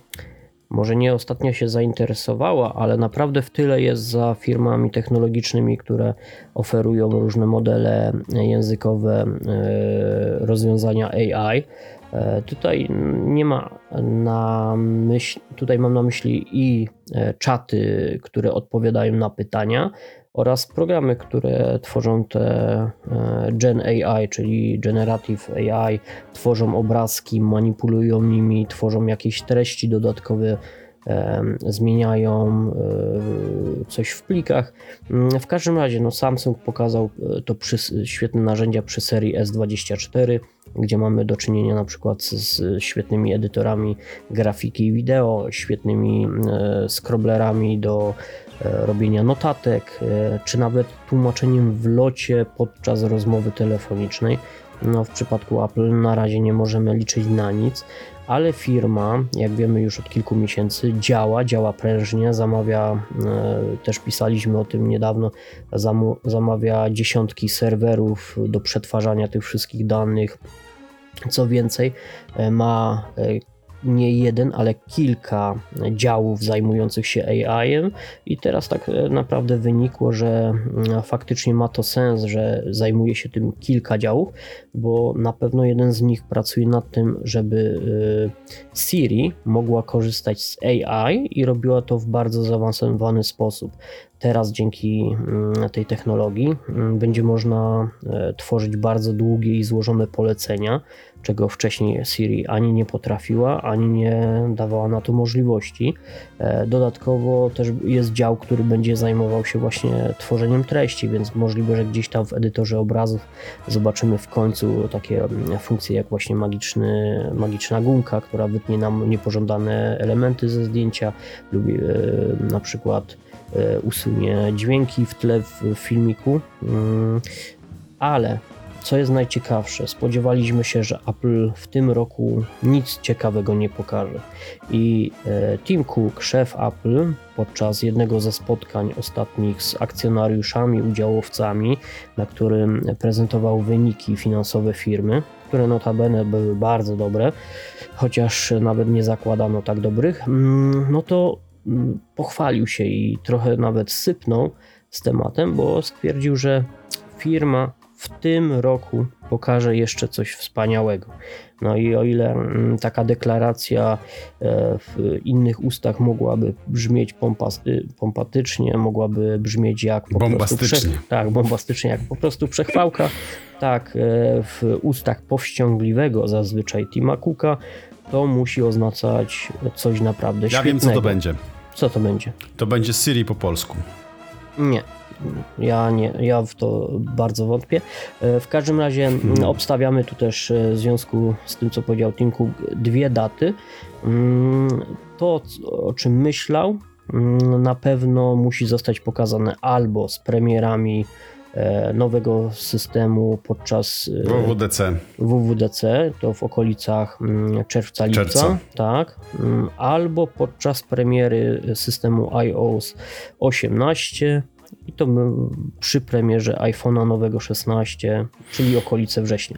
może nie ostatnio się zainteresowała, ale naprawdę w tyle jest za firmami technologicznymi, które oferują różne modele językowe, e, rozwiązania AI. E, Tutaj nie ma na myśl, tutaj mam na myśli i e, czaty, które odpowiadają na pytania oraz programy, które tworzą te e, Gen AI, czyli Generative AI, tworzą obrazki, manipulują nimi, tworzą jakieś treści dodatkowe, e, zmieniają e, coś w plikach. Mm, W każdym razie no Samsung pokazał to przy, świetne narzędzia przy serii S24, gdzie mamy do czynienia na przykład z, świetnymi edytorami grafiki i wideo, świetnymi scrobblerami do robienia notatek, e, czy nawet tłumaczeniem w locie podczas rozmowy telefonicznej. No, w przypadku Apple na razie nie możemy liczyć na nic, ale firma, jak wiemy już od kilku miesięcy, działa, działa prężnie, zamawia, e, też pisaliśmy o tym niedawno, zamawia dziesiątki serwerów do przetwarzania tych wszystkich danych Co więcej, e, ma e, nie jeden, ale kilka działów zajmujących się AI-em i teraz tak e, naprawdę wynikło, że mm, faktycznie ma to sens, że zajmuje się tym kilka działów, bo na pewno jeden z nich pracuje nad tym, żeby e, Siri mogła korzystać z AI i robiła to w bardzo zaawansowany sposób. Teraz dzięki mm, tej technologii mm, będzie można e, tworzyć bardzo długie i złożone polecenia, czego wcześniej Siri ani nie potrafiła, ani nie dawała na to możliwości. E, dodatkowo też jest dział, który będzie zajmował się właśnie tworzeniem treści, więc możliwe, że gdzieś tam w edytorze obrazów zobaczymy w końcu takie mm, funkcje jak właśnie magiczny, magiczna gumka, która wytnie nam niepożądane elementy ze zdjęcia lub e, na przykład e, usunie dźwięki w tle w filmiku. Mm, Ale co jest najciekawsze, spodziewaliśmy się, że Apple w tym roku nic ciekawego nie pokaże. I e, Tim Cook, szef Apple, podczas jednego ze spotkań ostatnich z akcjonariuszami, udziałowcami, na którym prezentował wyniki finansowe firmy, które notabene były bardzo dobre, chociaż nawet nie zakładano tak dobrych, mm, no to mm, pochwalił się i trochę nawet sypnął z tematem, bo stwierdził, że firma w tym roku pokaże jeszcze coś wspaniałego. No i o ile mm, taka deklaracja e, w innych ustach mogłaby brzmieć pompasty, pompatycznie, mogłaby brzmieć jak po prostu Bombastycznie. prze- tak, bombastycznie, jak po prostu przechwałka, tak e, w ustach powściągliwego zazwyczaj Tima Cooka to musi oznaczać coś naprawdę Ja świetnego. wiem, co to będzie. Co to będzie? To będzie Siri po polsku. Nie. Ja nie, ja w to bardzo wątpię. E, W każdym razie mm, obstawiamy tu też e, w związku z tym, co powiedział Tim Cook, dwie daty. Mm, To, o czym myślał, mm, na pewno musi zostać pokazane albo z premierami e, nowego systemu podczas WWDC. WWDC, to w okolicach czerwca, lipca, Czerwca. tak, albo podczas premiery systemu iOS 18 to przy premierze iPhone'a nowego 16, czyli okolice września.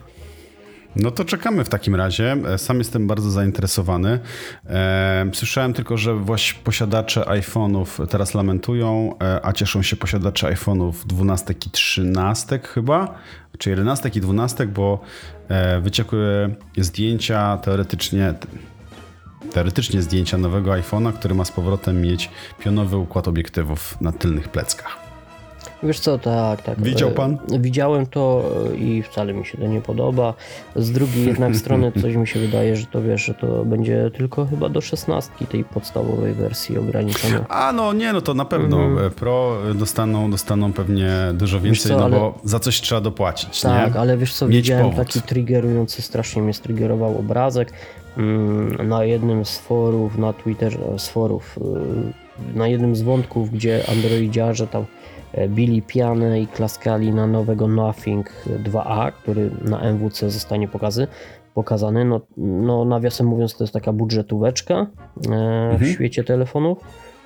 No to czekamy w takim razie. Sam jestem bardzo zainteresowany. E, Słyszałem tylko, że właśnie posiadacze iPhone'ów teraz lamentują, e, a cieszą się posiadacze iPhone'ów 12 i 13 chyba, czy 11 i 12, bo e, wyciekły zdjęcia teoretycznie teoretycznie zdjęcia nowego iPhone'a, który ma z powrotem mieć pionowy układ obiektywów na tylnych pleckach. Wiesz co, tak, tak. Widział e, pan? Widziałem to e, i wcale mi się to nie podoba. Z drugiej jednak strony coś mi się wydaje, że to wiesz, że to będzie tylko chyba do 16 tej podstawowej wersji ograniczone. A no nie, no to na pewno Mhm. e, Pro dostaną, dostaną pewnie dużo więcej, co, no ale- bo za coś trzeba dopłacić, Tak, nie? ale wiesz co, Mieć widziałem powód. taki triggerujący, strasznie mnie striggerował obrazek mm, na jednym z forów na Twitterze, z forów, y, na jednym z wątków, gdzie androidziarze tam e, bili pianę i klaskali na nowego Nothing 2A, który na MWC zostanie pokazy, pokazany. No, no nawiasem mówiąc, to jest taka budżetóweczka e, w Mhm. świecie telefonów.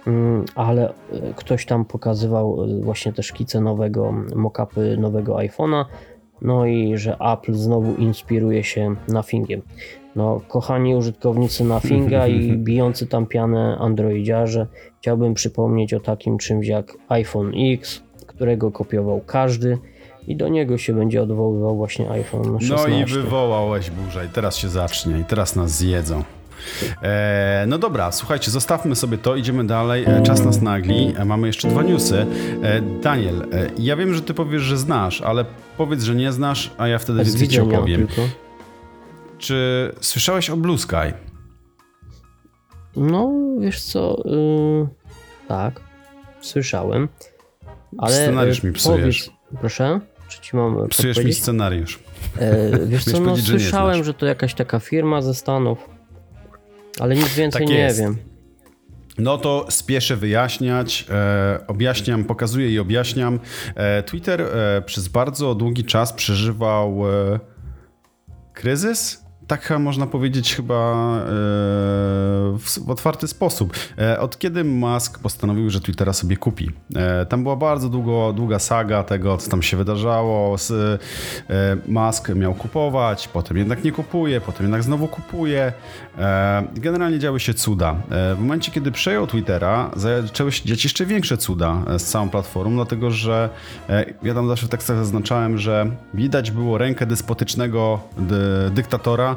Mm, ale e, ktoś tam pokazywał e, właśnie te szkice nowego, mock-upy nowego iPhone'a, no i że Apple znowu inspiruje się Nothingiem. No, kochani użytkownicy Nothinga i bijący tam pianę androidziarze, chciałbym przypomnieć o takim czymś jak iPhone X, którego kopiował każdy i do niego się będzie odwoływał właśnie iPhone 16. No i wywołałeś burzę i teraz się zacznie i teraz nas zjedzą. E, no dobra, słuchajcie, zostawmy sobie to, idziemy dalej. E, czas nas nagli. E, mamy jeszcze dwa newsy. Daniel, ja wiem, że ty powiesz, że znasz, ale powiedz, że nie znasz, a ja wtedy więcej ci opowiem. tylko. Czy słyszałeś o Blue Sky? No, wiesz co, yy, tak, słyszałem, ale Scenariusz e, mi psujesz. Powiedz, proszę, czy ci mam Psujesz mi scenariusz. E, wiesz co, no że słyszałem, znasz. że to jakaś taka firma ze Stanów, ale nic więcej Tak nie wiem. No to spieszę wyjaśniać, e, objaśniam, pokazuję i objaśniam. E, Twitter e, przez bardzo długi czas przeżywał e, kryzys. Tak można powiedzieć chyba e, w otwarty sposób. E, od kiedy Musk postanowił, że Twittera sobie kupi? E, tam była bardzo długo, długa saga tego, co tam się wydarzało. Musk miał kupować, potem jednak nie kupuje, potem jednak znowu kupuje. Generalnie działy się cuda. W momencie, kiedy przejął Twittera, zaczęły się dziać jeszcze większe cuda z całą platformą, dlatego że ja tam zawsze w tekstach zaznaczałem, że widać było rękę despotycznego dy, dyktatora,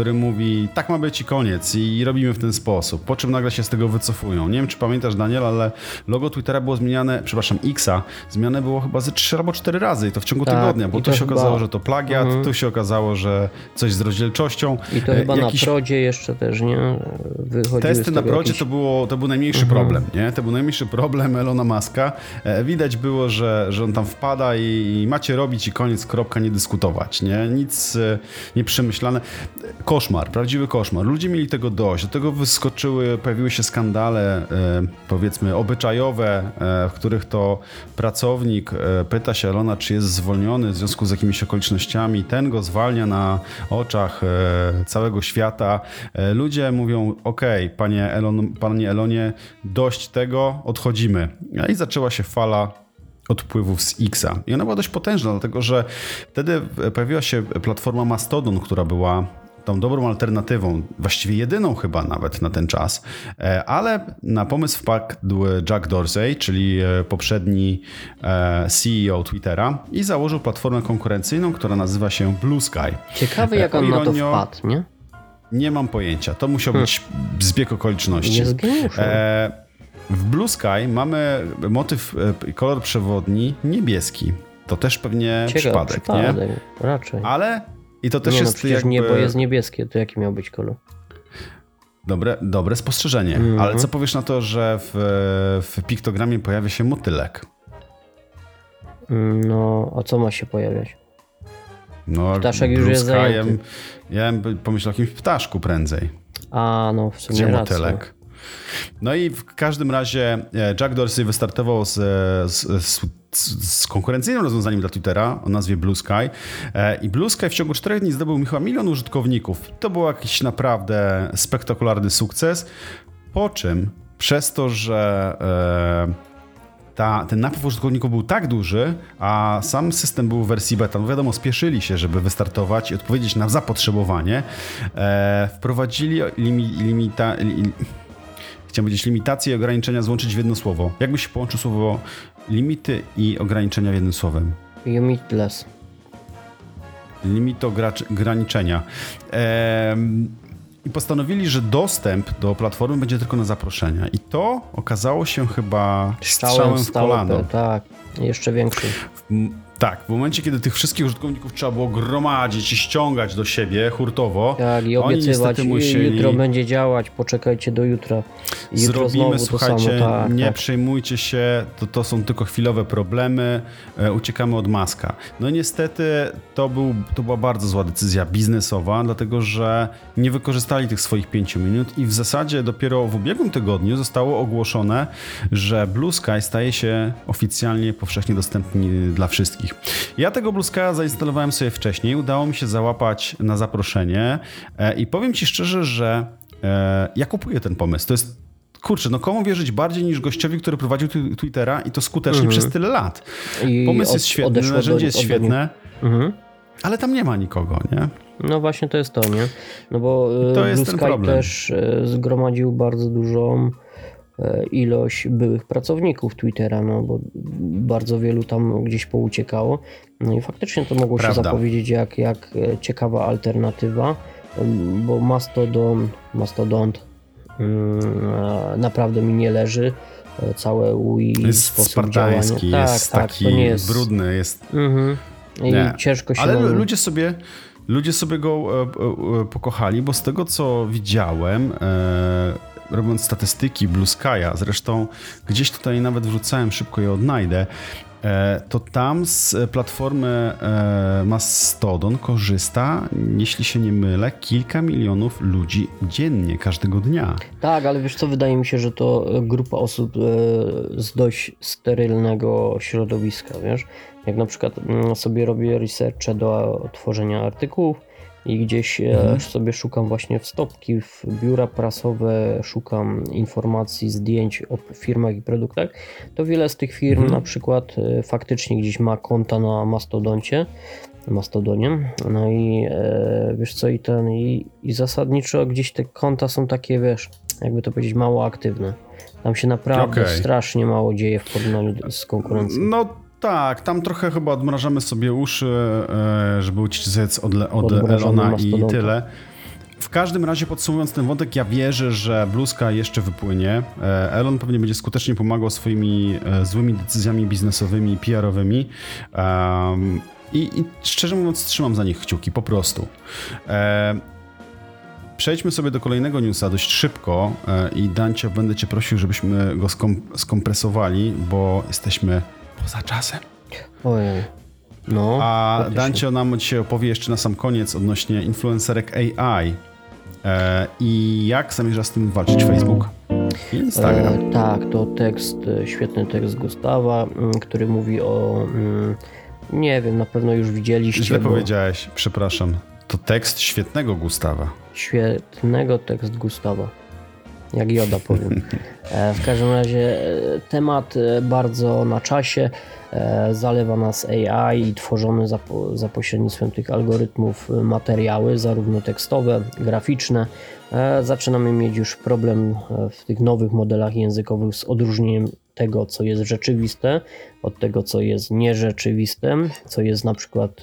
który mówi, tak ma być i koniec i robimy w ten sposób, po czym nagle się z tego wycofują. Nie wiem, czy pamiętasz, Daniel, ale logo Twittera było zmieniane, przepraszam, Xa, zmieniane było chyba ze 3 albo 4 razy i to w ciągu Tak, tygodnia, bo tu to się chyba- okazało, że to plagiat, Mhm. tu się okazało, że coś z rozdzielczością. I to E, chyba jakiś- na prodzie jeszcze też, nie? Wychodziły Testy na tego procie jakieś... to, było, to był najmniejszy problem, nie? To był najmniejszy problem Elona Muska. E, Widać było, że, że on tam wpada i, i macie robić i koniec, kropka, nie dyskutować, nie? Nic e, nieprzemyślane. Koszmar, prawdziwy koszmar. Ludzie mieli tego dość. Do tego wyskoczyły, pojawiły się skandale, e, powiedzmy, obyczajowe, e, w których to pracownik e, pyta się Elona, czy jest zwolniony w związku z jakimiś okolicznościami. Ten go zwalnia na oczach całego świata. Ludzie mówią, okej, panie, Elon, panie Elonie, dość tego, odchodzimy. I zaczęła się fala odpływów z Xa. I ona była dość potężna, dlatego że wtedy pojawiła się platforma Mastodon, która była tą dobrą alternatywą, właściwie jedyną chyba nawet na ten czas, E, ale na pomysł wpadł Jack Dorsey, czyli e, poprzedni e, CEO Twittera i założył platformę konkurencyjną, która nazywa się Blue Sky. Ciekawy jak on na to ironio- wpadł, nie? Nie mam pojęcia, to musiał być zbieg okoliczności. Jest. E, w Blue Sky mamy motyw, kolor przewodni niebieski. To też pewnie Ciekawy przypadek, nie? przypadek, raczej. Ale i to też nie no, jest przecież jakby... niebo jest niebieskie, to jaki miał być kolor? Dobre, dobre spostrzeżenie. Mhm. Ale co powiesz na to, że w, w piktogramie pojawia się motylek? Mm, No, a co ma się pojawiać? No, Ptaszek już jest zajęty. Ja bym pomyślał o jakimś ptaszku prędzej. A, no w sumie Gdzie motylek? No i w każdym razie e, Jack Dorsey wystartował z, z, z, z konkurencyjnym rozwiązaniem dla Twittera o nazwie Blue Sky E, i Blue Sky w ciągu czterech dni zdobył chyba milion użytkowników. To był jakiś naprawdę spektakularny sukces, po czym przez to, że e, ta, ten napływ użytkowników był tak duży, a sam system był w wersji beta. No wiadomo, spieszyli się, żeby wystartować i odpowiedzieć na zapotrzebowanie. E, wprowadzili limi, limita, li, chciałem powiedzieć limitacje i ograniczenia złączyć w jedno słowo. Jakbyś połączył słowo limity i ograniczenia w jednym słowem? Limitless. Limitograniczenia. Ehm, I postanowili, że dostęp do platformy będzie tylko na zaproszenia. I to okazało się chyba strzałem w stałe, kolano. Tak, jeszcze większy. M, Tak, w momencie, kiedy tych wszystkich użytkowników trzeba było gromadzić i ściągać do siebie hurtowo, Tak, i oni obiecywać, niestety musieli... jutro będzie działać, poczekajcie do jutra. I jutro Zrobimy, słuchajcie, samo, tak, nie tak. przejmujcie się, to, to są tylko chwilowe problemy, e, uciekamy od maska. No niestety to, był, to była bardzo zła decyzja biznesowa, dlatego że nie wykorzystali tych swoich pięciu minut i w zasadzie dopiero w ubiegłym tygodniu zostało ogłoszone, że Blue Sky staje się oficjalnie powszechnie dostępny dla wszystkich. Ja tego Blue Sky'a zainstalowałem sobie wcześniej, udało mi się załapać na zaproszenie e, i powiem Ci szczerze, że e, ja kupuję ten pomysł. To jest Kurczę, no komu wierzyć bardziej niż gościowi, który prowadził Twittera i to skutecznie przez tyle lat. I Pomysł od- jest świetny, narzędzie do- jest świetne, Mhm. ale tam nie ma nikogo, nie? No właśnie to jest to, nie? No bo e, To Blue Sky problem. też e, zgromadził bardzo dużą e, ilość byłych pracowników Twittera, no bo bardzo wielu tam gdzieś pouciekało. No i faktycznie to mogło Prawda. się zapowiedzieć jak, jak e, ciekawa alternatywa, bo Mastodon, Mastodont mm, e, naprawdę mi nie leży. E, Całe UI Jest sposób spartański, działania. jest tak, taki tak, nie jest... brudny, jest... Mhm. I Nie. ciężko się Ale nam- ludzie sobie, ludzie sobie go e, e, e, pokochali, bo z tego co widziałem, e, robiąc statystyki Blue Sky'a, zresztą gdzieś tutaj nawet wrzucałem, szybko je odnajdę, e, to tam z platformy e, Mastodon korzysta, jeśli się nie mylę, kilka milionów ludzi dziennie, każdego dnia. Tak, ale wiesz co, wydaje mi się, że to e, grupa osób z dość sterylnego środowiska, wiesz? Jak na przykład mm, sobie robię researche do tworzenia artykułów i gdzieś e, sobie szukam właśnie w stopki, w biura prasowe, szukam informacji, zdjęć o firmach i produktach, to wiele z tych firm na przykład e, faktycznie gdzieś ma konta na Mastodoncie, Mastodonie. No i e, wiesz co, i ten, i, i zasadniczo gdzieś te konta są takie, wiesz, jakby to powiedzieć, mało aktywne. Tam się naprawdę Okej. strasznie mało dzieje w porównaniu z konkurencją. No tak, tam trochę chyba odmrażamy sobie uszy, e, żeby uciec od, od Elona i tyle. W każdym razie podsumowując ten wątek, ja wierzę, że bluzka jeszcze wypłynie. E, Elon pewnie będzie skutecznie pomagał swoimi e, złymi decyzjami biznesowymi, PR-owymi. I, I szczerze mówiąc, trzymam za nich kciuki, po prostu. E, Przejdźmy sobie do kolejnego newsa dość szybko e, i Dancio, będę cię prosił, żebyśmy go skom skompresowali, bo jesteśmy poza czasem. Ojej. No, A. Dancio nam dzisiaj opowie jeszcze na sam koniec odnośnie influencerek AI e, i jak zamierza z tym walczyć Facebook i Instagram. E, tak, to tekst, e, świetny tekst Gustawa, mm, który mówi o. mm, Nie wiem, na pewno już widzieliście. Źle bo- powiedziałeś, przepraszam. To tekst świetnego Gustawa. Świetnego tekst Gustawa. Jak Joda powiem. E, W każdym razie e, temat e, bardzo na czasie. Zalewa nas AI i tworzone za, za pośrednictwem tych algorytmów materiały, zarówno tekstowe, graficzne. Zaczynamy mieć już problem w tych nowych modelach językowych z odróżnieniem tego, co jest rzeczywiste, od tego, co jest nierzeczywiste, co jest na przykład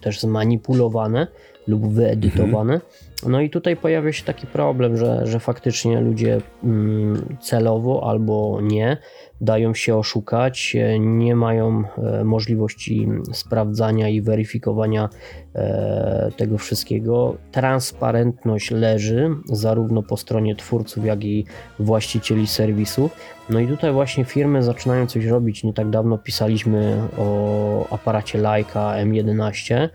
też zmanipulowane lub wyedytowane. No i tutaj pojawia się taki problem, że, że faktycznie ludzie mm, celowo albo nie dają się oszukać, e, nie mają e, możliwości sprawdzania i weryfikowania e, tego wszystkiego. Transparentność leży zarówno po stronie twórców, jak i właścicieli serwisów. No i tutaj właśnie firmy zaczynają coś robić. Nie tak dawno pisaliśmy o aparacie Leica M11,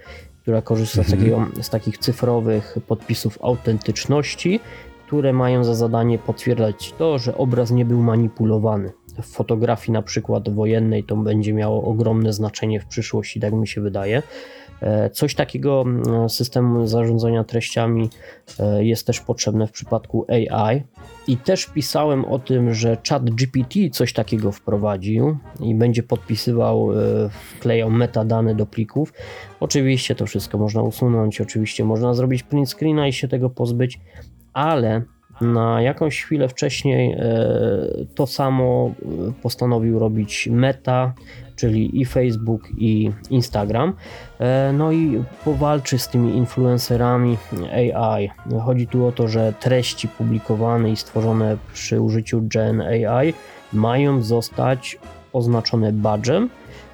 która korzysta z, takiego, z takich cyfrowych podpisów autentyczności, które mają za zadanie potwierdzać to, że obraz nie był manipulowany. W fotografii na przykład wojennej to będzie miało ogromne znaczenie w przyszłości, tak mi się wydaje. E, Coś takiego mm, systemu zarządzania treściami e, jest też potrzebne w przypadku AI. I też pisałem o tym, że ChatGPT coś takiego wprowadził i będzie podpisywał, e, wklejał metadane do plików. Oczywiście to wszystko można usunąć, oczywiście można zrobić print screena i się tego pozbyć, ale na jakąś chwilę wcześniej to samo postanowił robić Meta, czyli i Facebook, i Instagram. E, No i powalczy z tymi influencerami AI. Chodzi tu o to, że treści publikowane i stworzone przy użyciu Gen AI mają zostać oznaczone badgem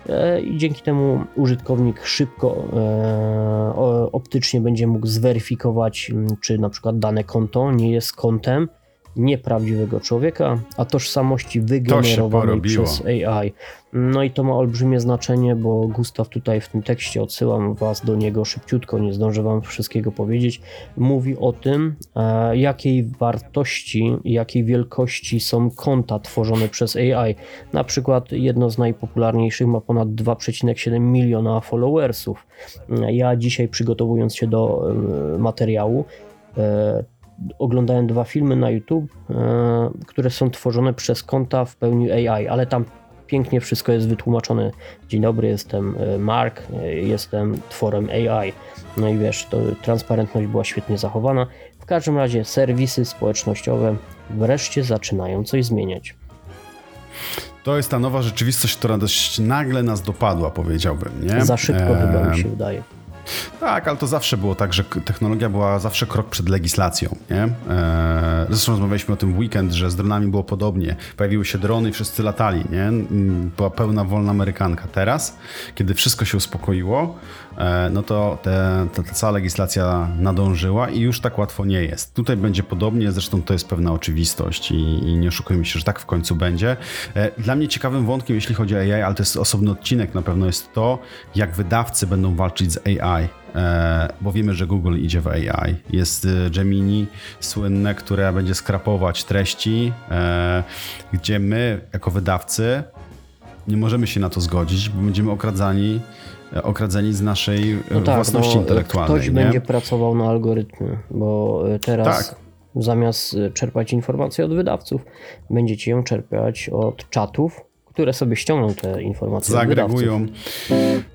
e, i dzięki temu użytkownik szybko e, optycznie będzie mógł zweryfikować, czy na przykład dane konto nie jest kontem nieprawdziwego człowieka, a tożsamości wygenerowanej przez AI. No i to ma olbrzymie znaczenie, bo Gustaw tutaj w tym tekście odsyłam was do niego szybciutko, nie zdążę wam wszystkiego powiedzieć. Mówi o tym, e, jakiej wartości, jakiej wielkości są konta tworzone przez AI. Na przykład jedno z najpopularniejszych ma ponad 2,7 miliona followersów. Ja dzisiaj przygotowując się do e, materiału, e, oglądałem dwa filmy na YouTube, e, które są tworzone przez konta w pełni AI, ale tam pięknie wszystko jest wytłumaczone. Dzień dobry, jestem e, Mark, e, jestem tworem AI. No i wiesz, to transparentność była świetnie zachowana. W każdym razie serwisy społecznościowe wreszcie zaczynają coś zmieniać. To jest ta nowa rzeczywistość, która dość nagle nas dopadła, powiedziałbym. Nie? Za szybko chyba mi się wydaje. Tak, ale to zawsze było tak, że technologia była zawsze krok przed legislacją. Nie? Eee, zresztą rozmawialiśmy o tym w weekend, że z dronami było podobnie. Pojawiły się drony i wszyscy latali. Nie? Mm, Była pełna wolna amerykanka. Teraz, kiedy wszystko się uspokoiło, no to te, ta, cała legislacja nadążyła i już tak łatwo nie jest. Tutaj będzie podobnie, zresztą to jest pewna oczywistość i, i nie oszukujmy się, że tak w końcu będzie. E, Dla mnie ciekawym wątkiem, jeśli chodzi o AI, ale to jest osobny odcinek na pewno, jest to, jak wydawcy będą walczyć z AI. E, bo wiemy, że Google idzie w AI. Jest e, Gemini słynne, które będzie skrapować treści, e, gdzie my jako wydawcy nie możemy się na to zgodzić, bo będziemy okradzani e, okradzeni z naszej e, No tak, własności no, intelektualnej. ktoś nie? będzie pracował na algorytmy, bo y, teraz Tak. zamiast y, czerpać informacje od wydawców, będziecie ją czerpać od czatów, które sobie ściągną te informacje zaagregują.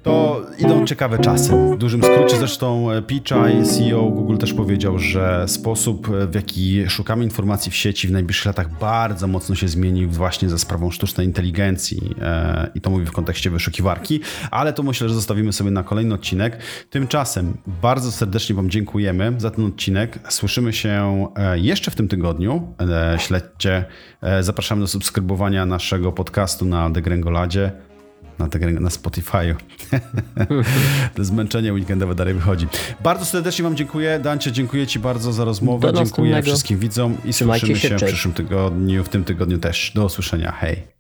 To idą ciekawe czasy. W dużym skrócie zresztą e, Pichai, CEO Google też powiedział, że sposób e, w jaki szukamy informacji w sieci w najbliższych latach bardzo mocno się zmieni właśnie za sprawą sztucznej inteligencji E, i to mówię w kontekście wyszukiwarki, ale to myślę, że zostawimy sobie na kolejny odcinek. Tymczasem bardzo serdecznie Wam dziękujemy za ten odcinek. Słyszymy się jeszcze w tym tygodniu. Śledźcie. Zapraszamy do subskrybowania naszego podcastu na Degrengoladzie na, te, na Spotify'u. to zmęczenie weekendowe dalej wychodzi. Bardzo serdecznie Wam dziękuję. Dancie, dziękuję Ci bardzo za rozmowę. Do dziękuję następnego. wszystkim widzom i Trzymajcie słyszymy się, się w przyszłym tygodniu, w tym tygodniu też. Do usłyszenia. Hej.